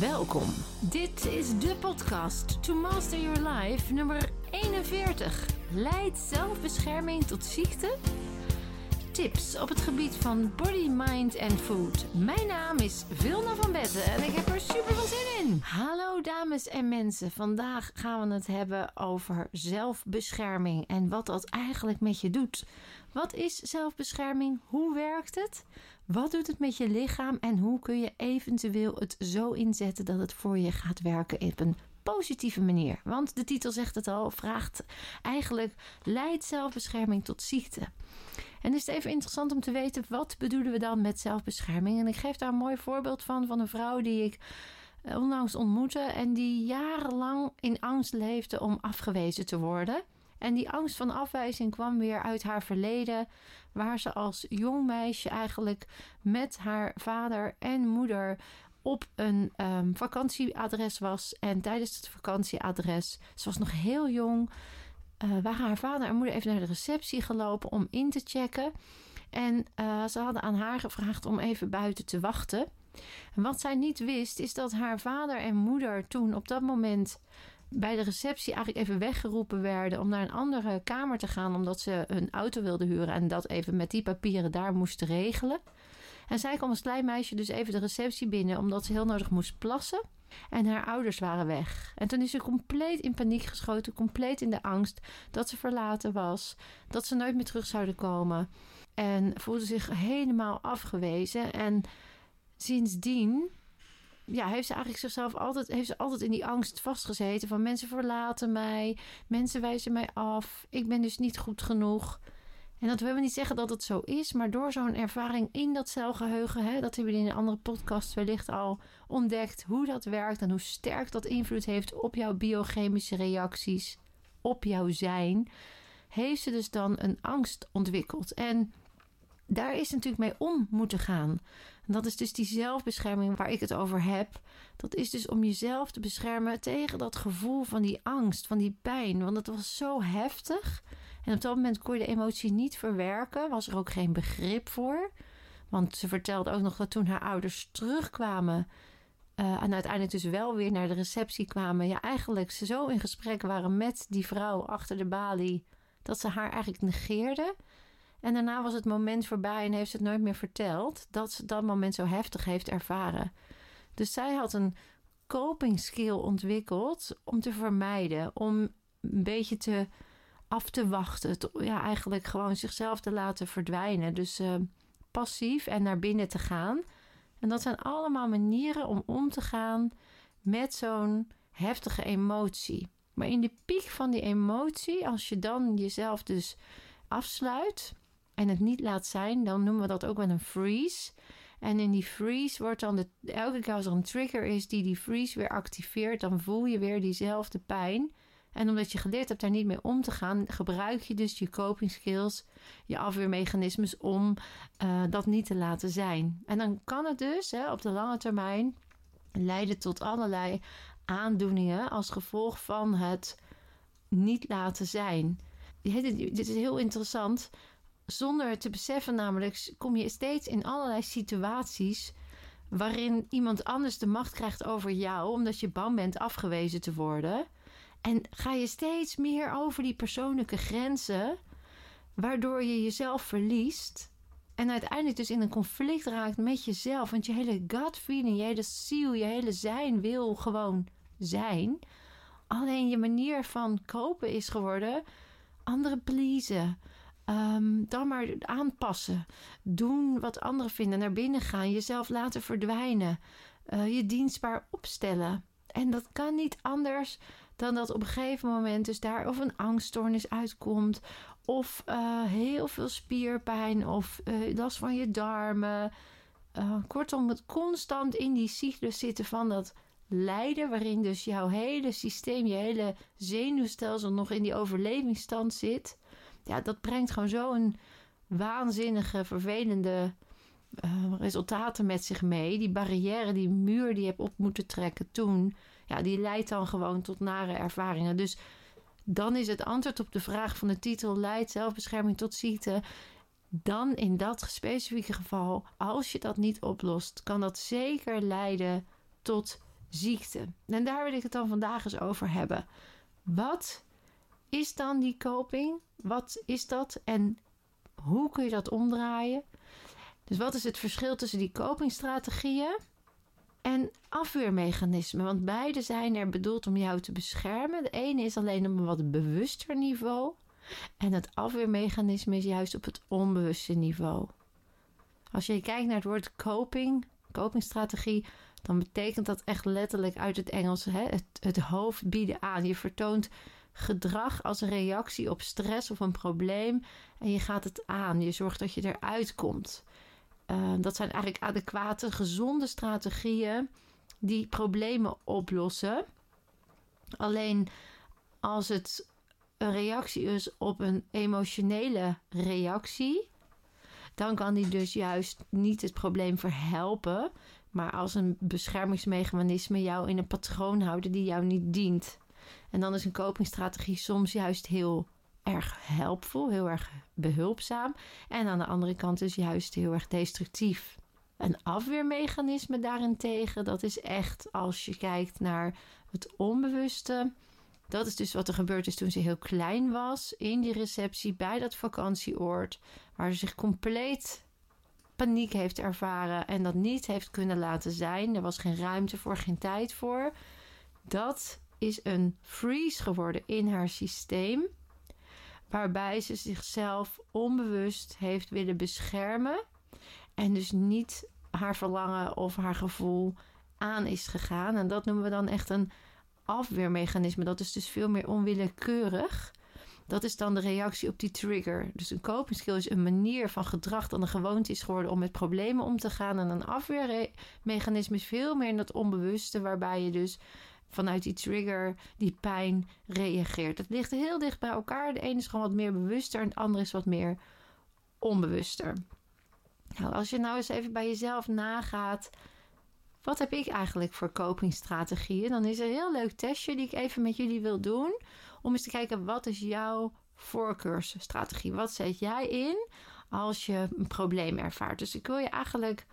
Welkom. Dit is de podcast To Master Your Life nummer 41. Leidt zelfbescherming tot ziekte? Tips op het gebied van body, mind en food. Mijn naam is Vilna van Betten en ik heb er super veel zin in. Hallo dames en mensen. Vandaag gaan we het hebben over zelfbescherming en wat dat eigenlijk met je doet. Wat is zelfbescherming? Hoe werkt het? Wat doet het met je lichaam? En hoe kun je eventueel het zo inzetten dat het voor je gaat werken op een positieve manier? Want de titel zegt het al, vraagt eigenlijk: leidt zelfbescherming tot ziekte? En is het even interessant om te weten wat bedoelen we dan met zelfbescherming? En ik geef daar een mooi voorbeeld van van een vrouw die ik eh, onlangs ontmoette en die jarenlang in angst leefde om afgewezen te worden. En die angst van afwijzing kwam weer uit haar verleden, waar ze als jong meisje eigenlijk met haar vader en moeder op een um, vakantieadres was. En tijdens het vakantieadres, ze was nog heel jong, uh, waren haar vader en moeder even naar de receptie gelopen om in te checken. En uh, ze hadden aan haar gevraagd om even buiten te wachten. En wat zij niet wist, is dat haar vader en moeder toen op dat moment bij de receptie eigenlijk even weggeroepen werden om naar een andere kamer te gaan, omdat ze een auto wilden huren en dat even met die papieren daar moesten regelen. En zij kwam als klein meisje dus even de receptie binnen, omdat ze heel nodig moest plassen. En haar ouders waren weg. En toen is ze compleet in paniek geschoten, compleet in de angst dat ze verlaten was, dat ze nooit meer terug zouden komen. En voelde zich helemaal afgewezen. En sindsdien ja, heeft ze eigenlijk zichzelf altijd, heeft ze altijd in die angst vastgezeten van mensen verlaten mij, mensen wijzen mij af, ik ben dus niet goed genoeg. En dat wil niet zeggen dat het zo is, maar door zo'n ervaring in dat celgeheugen, hè, dat hebben we in een andere podcast wellicht al ontdekt, hoe dat werkt en hoe sterk dat invloed heeft op jouw biochemische reacties, op jouw zijn, heeft ze dus dan een angst ontwikkeld. En daar is natuurlijk mee om moeten gaan. En dat is dus die zelfbescherming waar ik het over heb. Dat is dus om jezelf te beschermen tegen dat gevoel van die angst, van die pijn. Want het was zo heftig. En op dat moment kon je de emotie niet verwerken, was er ook geen begrip voor. Want ze vertelde ook nog dat toen haar ouders terugkwamen. Uh, en uiteindelijk dus wel weer naar de receptie kwamen. Ja, eigenlijk ze zo in gesprek waren met die vrouw achter de balie. Dat ze haar eigenlijk negeerde. En daarna was het moment voorbij en heeft ze het nooit meer verteld. Dat ze dat moment zo heftig heeft ervaren. Dus zij had een coping skill ontwikkeld om te vermijden. Om een beetje te af te wachten. ja, eigenlijk gewoon zichzelf te laten verdwijnen. Dus uh, passief en naar binnen te gaan. En dat zijn allemaal manieren om om te gaan met zo'n heftige emotie. Maar in de piek van die emotie, als je dan jezelf dus afsluit en het niet laat zijn, dan noemen we dat ook wel een freeze. En in die freeze wordt dan de, elke keer als er een trigger is die die freeze weer activeert, dan voel je weer diezelfde pijn. En omdat je geleerd hebt daar niet mee om te gaan, gebruik je dus je coping skills, je afweermechanismes om uh, dat niet te laten zijn. En dan kan het dus hè, op de lange termijn leiden tot allerlei aandoeningen als gevolg van het niet laten zijn. Dit is heel interessant. Zonder te beseffen, namelijk, kom je steeds in allerlei situaties waarin iemand anders de macht krijgt over jou, omdat je bang bent afgewezen te worden. En ga je steeds meer over die persoonlijke grenzen, waardoor je jezelf verliest. En uiteindelijk dus in een conflict raakt met jezelf. Want je hele gut feeling, je hele ziel, je hele zijn wil gewoon zijn. Alleen je manier van kopen is geworden anderen pleasen. Um, dan maar aanpassen. Doen wat anderen vinden. Naar binnen gaan. Jezelf laten verdwijnen. Uh, je dienstbaar opstellen. En dat kan niet anders dan dat op een gegeven moment dus daar of een angststoornis uitkomt. Of uh, heel veel spierpijn. Of uh, last van je darmen. kortom, het constant in die cyclus zitten van dat lijden. Waarin dus jouw hele systeem, je hele zenuwstelsel nog in die overlevingsstand zit ja, dat brengt gewoon zo'n waanzinnige, vervelende resultaten met zich mee. Die barrière, die muur die je hebt op moeten trekken toen, ja, die leidt dan gewoon tot nare ervaringen. Dus dan is het antwoord op de vraag van de titel: leidt zelfbescherming tot ziekte? Dan in dat specifieke geval, als je dat niet oplost, kan dat zeker leiden tot ziekte. En daar wil ik het dan vandaag eens over hebben. Wat is dan die coping? Wat is dat en hoe kun je dat omdraaien? Dus wat is het verschil tussen die copingstrategieën en afweermechanismen? Want beide zijn er bedoeld om jou te beschermen. De ene is alleen op een wat bewuster niveau. En het afweermechanisme is juist op het onbewuste niveau. Als je kijkt naar het woord coping, copingstrategie, dan betekent dat echt letterlijk uit het Engels hè, het, het hoofd bieden aan. Je vertoont gedrag als reactie op stress of een probleem en je gaat het aan. Je zorgt dat je eruit komt. Uh, dat zijn eigenlijk adequate, gezonde strategieën die problemen oplossen. Alleen als het een reactie is op een emotionele reactie, dan kan die dus juist niet het probleem verhelpen, maar als een beschermingsmechanisme jou in een patroon houden die jou niet dient. En dan is een copingstrategie soms juist heel erg helpvol, heel erg behulpzaam. En aan de andere kant is juist heel erg destructief. Een afweermechanisme daarentegen, dat is echt als je kijkt naar het onbewuste. Dat is dus wat er gebeurd is toen ze heel klein was. In die receptie bij dat vakantieoord. Waar ze zich compleet paniek heeft ervaren. En dat niet heeft kunnen laten zijn. Er was geen ruimte voor, geen tijd voor. Dat is een freeze geworden in haar systeem. Waarbij ze zichzelf onbewust heeft willen beschermen. En dus niet haar verlangen of haar gevoel aan is gegaan. En dat noemen we dan echt een afweermechanisme. Dat is dus veel meer onwillekeurig. Dat is dan de reactie op die trigger. Dus een coping skill is een manier van gedrag dan een gewoonte is geworden om met problemen om te gaan. En een afweermechanisme is veel meer in dat onbewuste, waarbij je dus vanuit die trigger, die pijn reageert. Het ligt heel dicht bij elkaar. De ene is gewoon wat meer bewuster en de andere is wat meer onbewuster. Nou, als je nou eens even bij jezelf nagaat wat heb ik eigenlijk voor copingstrategieën? Dan is er een heel leuk testje die ik even met jullie wil doen. Om eens te kijken, wat is jouw voorkeursstrategie? Wat zet jij in als je een probleem ervaart? Dus ik wil je eigenlijk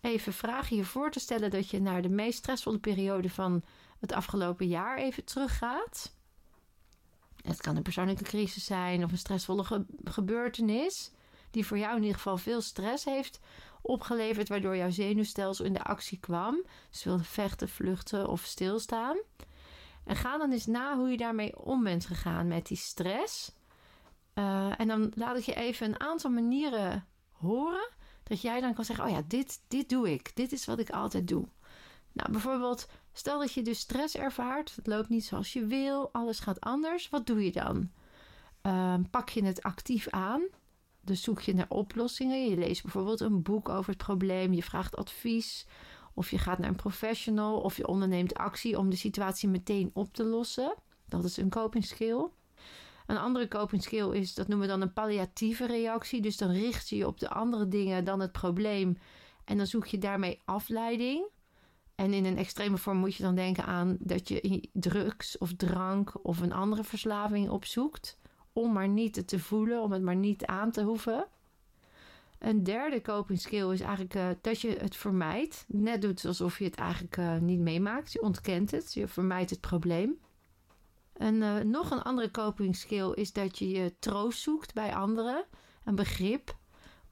even vragen je voor te stellen dat je naar de meest stressvolle periode van het afgelopen jaar even teruggaat. Het kan een persoonlijke crisis zijn of een stressvolle gebeurtenis die voor jou in ieder geval veel stress heeft opgeleverd, waardoor jouw zenuwstelsel in de actie kwam. Dus wilde vechten, vluchten of stilstaan. En ga dan eens na hoe je daarmee om bent gegaan met die stress. Uh, en dan laat ik je even een aantal manieren horen. Dat jij dan kan zeggen: Oh ja, dit, dit doe ik. Dit is wat ik altijd doe. Nou, bijvoorbeeld, stel dat je dus stress ervaart. Het loopt niet zoals je wil. Alles gaat anders. Wat doe je dan? Uh, pak je het actief aan? Dus zoek je naar oplossingen. Je leest bijvoorbeeld een boek over het probleem. Je vraagt advies. Of je gaat naar een professional. Of je onderneemt actie om de situatie meteen op te lossen. Dat is een coping skill. Een andere coping skill is, dat noemen we dan een palliatieve reactie. Dus dan richt je je op de andere dingen dan het probleem. En dan zoek je daarmee afleiding. En in een extreme vorm moet je dan denken aan dat je drugs of drank of een andere verslaving opzoekt om maar niet te voelen, om het maar niet aan te hoeven. Een derde coping skill is eigenlijk uh, dat je het vermijdt. Net doet alsof je het eigenlijk uh, niet meemaakt. Je ontkent het, je vermijdt het probleem. En uh, nog een andere coping skill is dat je je troost zoekt bij anderen. Een begrip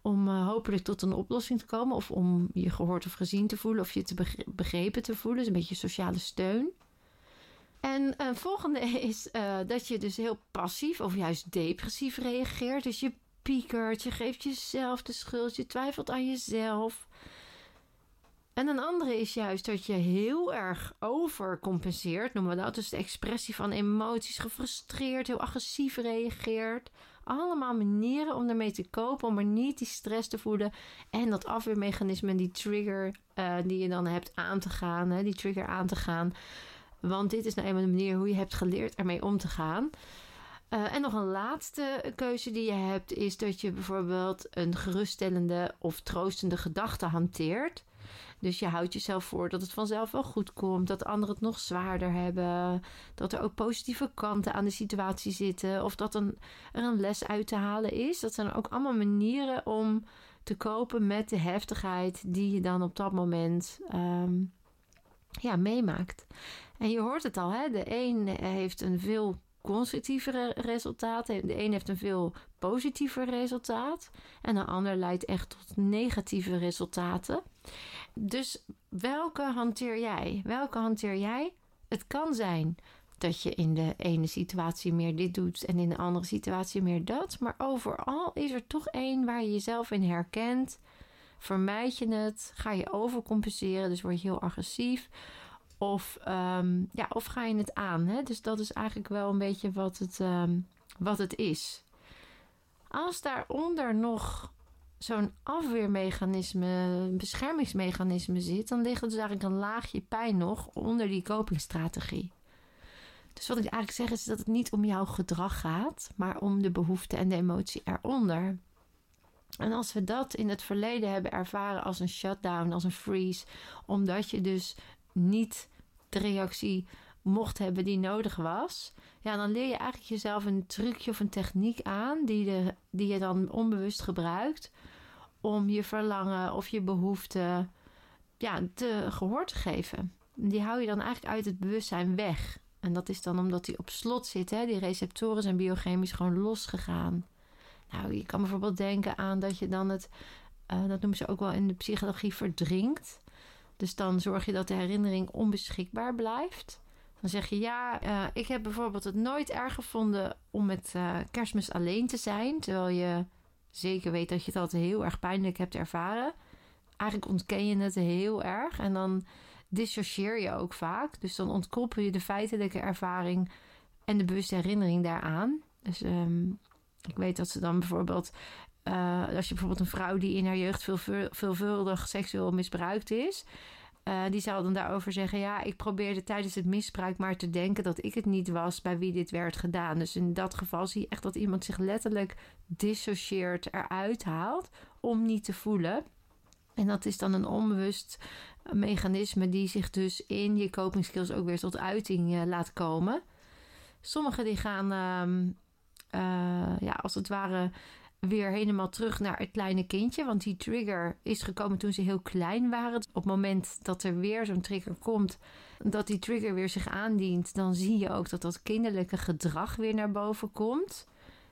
om hopelijk tot een oplossing te komen. Of om je gehoord of gezien te voelen. Of je te begrepen te voelen. Dus een beetje sociale steun. En een eh, volgende is dat je dus heel passief of juist depressief reageert. Dus je piekert, je geeft jezelf de schuld, je twijfelt aan jezelf. En een andere is juist dat je heel erg overcompenseert, noemen we dat. Dus de expressie van emoties, gefrustreerd, heel agressief reageert. Allemaal manieren om ermee te kopen, om er niet die stress te voelen. En dat afweermechanisme, die trigger uh, die je dan hebt aan te gaan, hè, die trigger aan te gaan. Want dit is nou eenmaal de manier hoe je hebt geleerd ermee om te gaan. Uh, en nog een laatste keuze die je hebt is dat je bijvoorbeeld een geruststellende of troostende gedachte hanteert. Dus je houdt jezelf voor dat het vanzelf wel goed komt, dat anderen het nog zwaarder hebben, dat er ook positieve kanten aan de situatie zitten of dat er een les uit te halen is. Dat zijn ook allemaal manieren om te kopen met de heftigheid die je dan op dat moment um, ja, meemaakt. En je hoort het al, hè? de een heeft een veel constructievere resultaat. De een heeft een veel positiever resultaat. En de ander leidt echt tot negatieve resultaten. Dus welke hanteer jij? Welke hanteer jij? Het kan zijn dat je in de ene situatie meer dit doet en in de andere situatie meer dat. Maar overal is er toch één waar je jezelf in herkent. Vermijd je het? Ga je overcompenseren? Dus word je heel agressief? Of, ehm, ja, of ga je het aan? Hè? Dus dat is eigenlijk wel een beetje wat het, ehm, wat het is. Als daaronder nog zo'n afweermechanisme, beschermingsmechanisme zit, dan ligt er dus eigenlijk een laagje pijn nog onder die copingstrategie. Dus wat ik eigenlijk zeg is dat het niet om jouw gedrag gaat, maar om de behoefte en de emotie eronder. En als we dat in het verleden hebben ervaren als een shutdown, als een freeze, omdat je dus niet de reactie mocht hebben die nodig was, ja, dan leer je eigenlijk jezelf een trucje of een techniek aan die, de, die je dan onbewust gebruikt om je verlangen of je behoefte ja, te gehoor te geven. Die hou je dan eigenlijk uit het bewustzijn weg. En dat is dan omdat die op slot zit. Hè? Die receptoren zijn biochemisch gewoon losgegaan. Nou, je kan bijvoorbeeld denken aan dat je dan het, uh, dat noemen ze ook wel in de psychologie, verdrinkt. Dus dan zorg je dat de herinnering onbeschikbaar blijft. Dan zeg je ja, uh, ik heb bijvoorbeeld het nooit erg gevonden om met uh, kerstmis alleen te zijn. Terwijl je zeker weet dat je het altijd heel erg pijnlijk hebt ervaren. Eigenlijk ontken je het heel erg. En dan dissocieer je ook vaak. Dus dan ontkoppel je de feitelijke ervaring en de bewuste herinnering daaraan. Dus um, ik weet dat ze dan bijvoorbeeld uh, als je bijvoorbeeld een vrouw die in haar jeugd veel, veelvuldig seksueel misbruikt is. Uh, die zou dan daarover zeggen: Ja, ik probeerde tijdens het misbruik maar te denken dat ik het niet was bij wie dit werd gedaan. Dus in dat geval zie je echt dat iemand zich letterlijk dissocieert, eruit haalt om niet te voelen. En dat is dan een onbewust mechanisme die zich dus in je coping skills ook weer tot uiting uh, laat komen. Sommigen die gaan, uh, ja, als het ware weer helemaal terug naar het kleine kindje. Want die trigger is gekomen toen ze heel klein waren. Op het moment dat er weer zo'n trigger komt, dat die trigger weer zich aandient, dan zie je ook dat dat kinderlijke gedrag weer naar boven komt.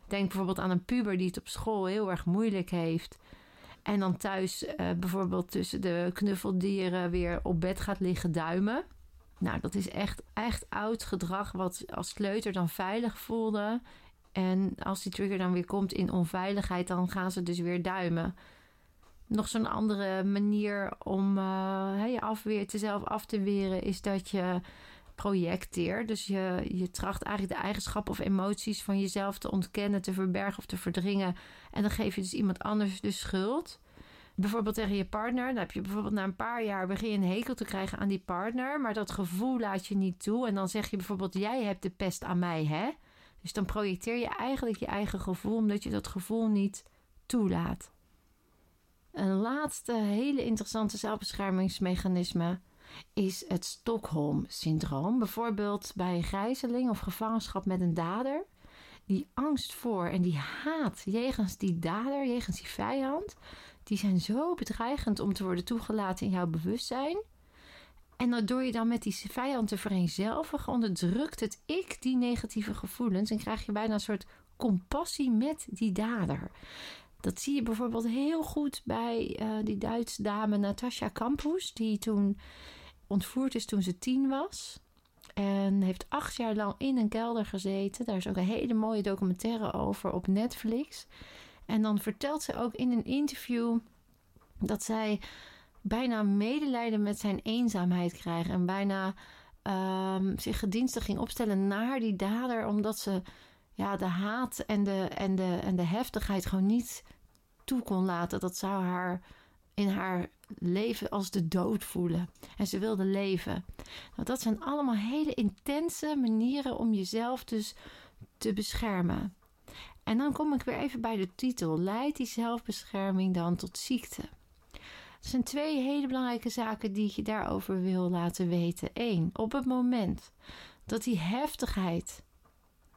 Denk bijvoorbeeld aan een puber die het op school heel erg moeilijk heeft. En dan thuis uh, bijvoorbeeld tussen de knuffeldieren weer op bed gaat liggen duimen. Nou, dat is echt, echt oud gedrag wat als kleuter dan veilig voelde. En als die trigger dan weer komt in onveiligheid, dan gaan ze dus weer duimen. Nog zo'n andere manier om uh, je afweer te zelf af te weren is dat je projecteert. Dus je, je tracht eigenlijk de eigenschappen of emoties van jezelf te ontkennen, te verbergen of te verdringen. En dan geef je dus iemand anders de schuld. Bijvoorbeeld tegen je partner. Dan heb je bijvoorbeeld na een paar jaar begin je een hekel te krijgen aan die partner. Maar dat gevoel laat je niet toe. En dan zeg je bijvoorbeeld: Jij hebt de pest aan mij, hè? Dus dan projecteer je eigenlijk je eigen gevoel omdat je dat gevoel niet toelaat. Een laatste hele interessante zelfbeschermingsmechanisme is het Stockholm-syndroom. Bijvoorbeeld bij gijzeling of gevangenschap met een dader. Die angst voor en die haat jegens die dader, jegens die vijand, die zijn zo bedreigend om te worden toegelaten in jouw bewustzijn en door je dan met die vijand te vereenzelvigen, onderdrukt het ik die negatieve gevoelens en krijg je bijna een soort compassie met die dader. Dat zie je bijvoorbeeld heel goed bij uh, die Duitse dame Natasha Campus, die toen ontvoerd is toen ze tien was. En heeft acht jaar lang in een kelder gezeten. Daar is ook een hele mooie documentaire over op Netflix. En dan vertelt ze ook in een interview dat zij bijna medelijden met zijn eenzaamheid krijgen. En bijna um, zich gedienstig ging opstellen naar die dader. Omdat ze ja, de haat en de, en, de, en de heftigheid gewoon niet toe kon laten. Dat zou haar in haar leven als de dood voelen. En ze wilde leven. Nou, dat zijn allemaal hele intense manieren om jezelf dus te beschermen. En dan kom ik weer even bij de titel. Leidt die zelfbescherming dan tot ziekte? Er zijn twee hele belangrijke zaken die ik je daarover wil laten weten. Eén, op het moment dat die heftigheid,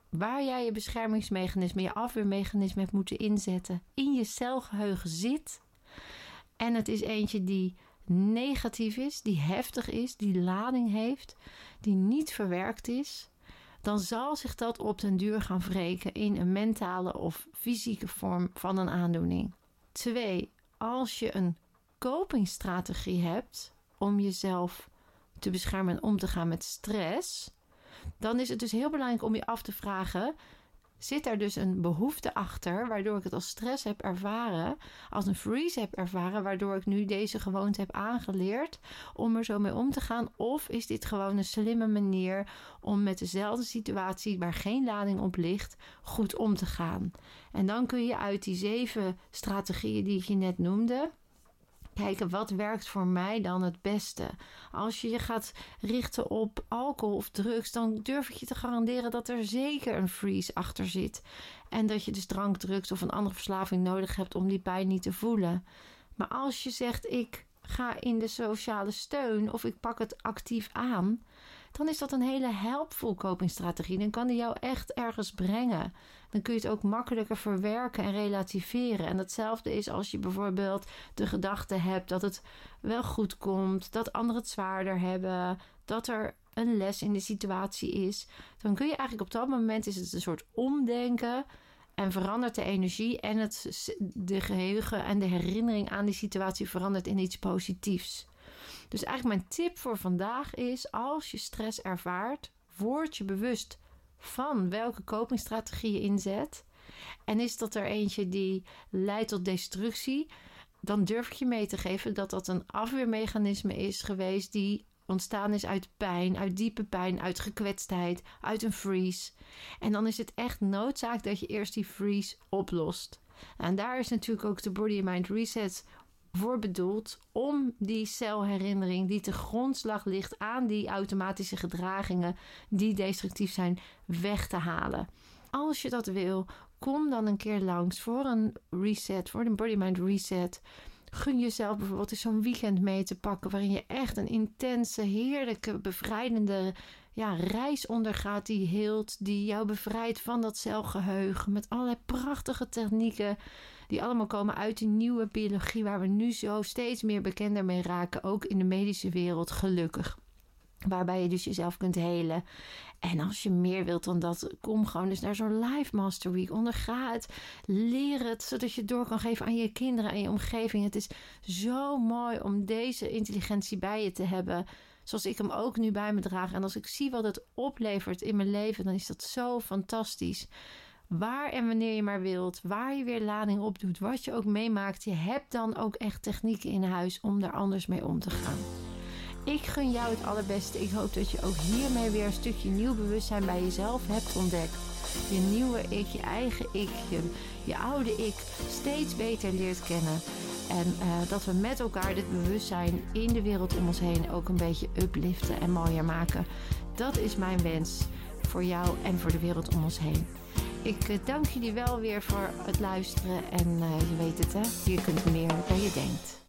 waar jij je beschermingsmechanisme, je afweermechanisme hebt moeten inzetten, in je celgeheugen zit. En het is eentje die negatief is, die heftig is, die lading heeft, die niet verwerkt is, dan zal zich dat op den duur gaan wreken in een mentale of fysieke vorm van een aandoening. Twee, als je een copingstrategie hebt om jezelf te beschermen en om te gaan met stress, dan is het dus heel belangrijk om je af te vragen: zit er dus een behoefte achter, waardoor ik het als stress heb ervaren, als een freeze heb ervaren, waardoor ik nu deze gewoonte heb aangeleerd om er zo mee om te gaan? Of is dit gewoon een slimme manier om met dezelfde situatie waar geen lading op ligt, goed om te gaan? En dan kun je uit die zeven strategieën die ik je net noemde, kijken wat werkt voor mij dan het beste. Als je je gaat richten op alcohol of drugs, dan durf ik je te garanderen dat er zeker een freeze achter zit. En dat je dus drank, drugs of een andere verslaving nodig hebt om die pijn niet te voelen. Maar als je zegt ik ga in de sociale steun of ik pak het actief aan, dan is dat een hele helpful copingstrategie. Dan kan die jou echt ergens brengen. Dan kun je het ook makkelijker verwerken en relativeren. En hetzelfde is als je bijvoorbeeld de gedachte hebt dat het wel goed komt, dat anderen het zwaarder hebben, dat er een les in de situatie is. Dan kun je eigenlijk op dat moment is het een soort omdenken en verandert de energie en het, de geheugen en de herinnering aan die situatie verandert in iets positiefs. Dus eigenlijk mijn tip voor vandaag is: als je stress ervaart, word je bewust van welke copingstrategie je inzet. En is dat er eentje die leidt tot destructie, dan durf ik je mee te geven dat dat een afweermechanisme is geweest die ontstaan is uit pijn, uit diepe pijn, uit gekwetstheid, uit een freeze. En dan is het echt noodzaak dat je eerst die freeze oplost. En daar is natuurlijk ook de Body Mind Reset voor bedoeld om die celherinnering die te grondslag ligt aan die automatische gedragingen die destructief zijn, weg te halen. Als je dat wil, kom dan een keer langs voor een reset, voor een body mind reset. Gun jezelf bijvoorbeeld eens zo'n weekend mee te pakken waarin je echt een intense, heerlijke, bevrijdende ja, reis ondergaat die heelt, die jou bevrijdt van dat celgeheugen met allerlei prachtige technieken die allemaal komen uit die nieuwe biologie waar we nu zo steeds meer bekender mee raken, ook in de medische wereld, gelukkig. Waarbij je dus jezelf kunt helen. En als je meer wilt dan dat, kom gewoon dus naar zo'n Live Master Week. Onderga het, leer het, zodat je het door kan geven aan je kinderen en je omgeving. Het is zo mooi om deze intelligentie bij je te hebben. Zoals ik hem ook nu bij me draag. En als ik zie wat het oplevert in mijn leven, dan is dat zo fantastisch. Waar en wanneer je maar wilt, waar je weer lading op doet, wat je ook meemaakt, je hebt dan ook echt technieken in huis om daar anders mee om te gaan. Ik gun jou het allerbeste. Ik hoop dat je ook hiermee weer een stukje nieuw bewustzijn bij jezelf hebt ontdekt. Je nieuwe ik, je eigen ik, je, je oude ik steeds beter leert kennen. En uh, dat we met elkaar dit bewustzijn in de wereld om ons heen ook een beetje upliften en mooier maken. Dat is mijn wens voor jou en voor de wereld om ons heen. Ik uh, dank jullie wel weer voor het luisteren. En uh, je weet het, hè? Je kunt meer dan je denkt.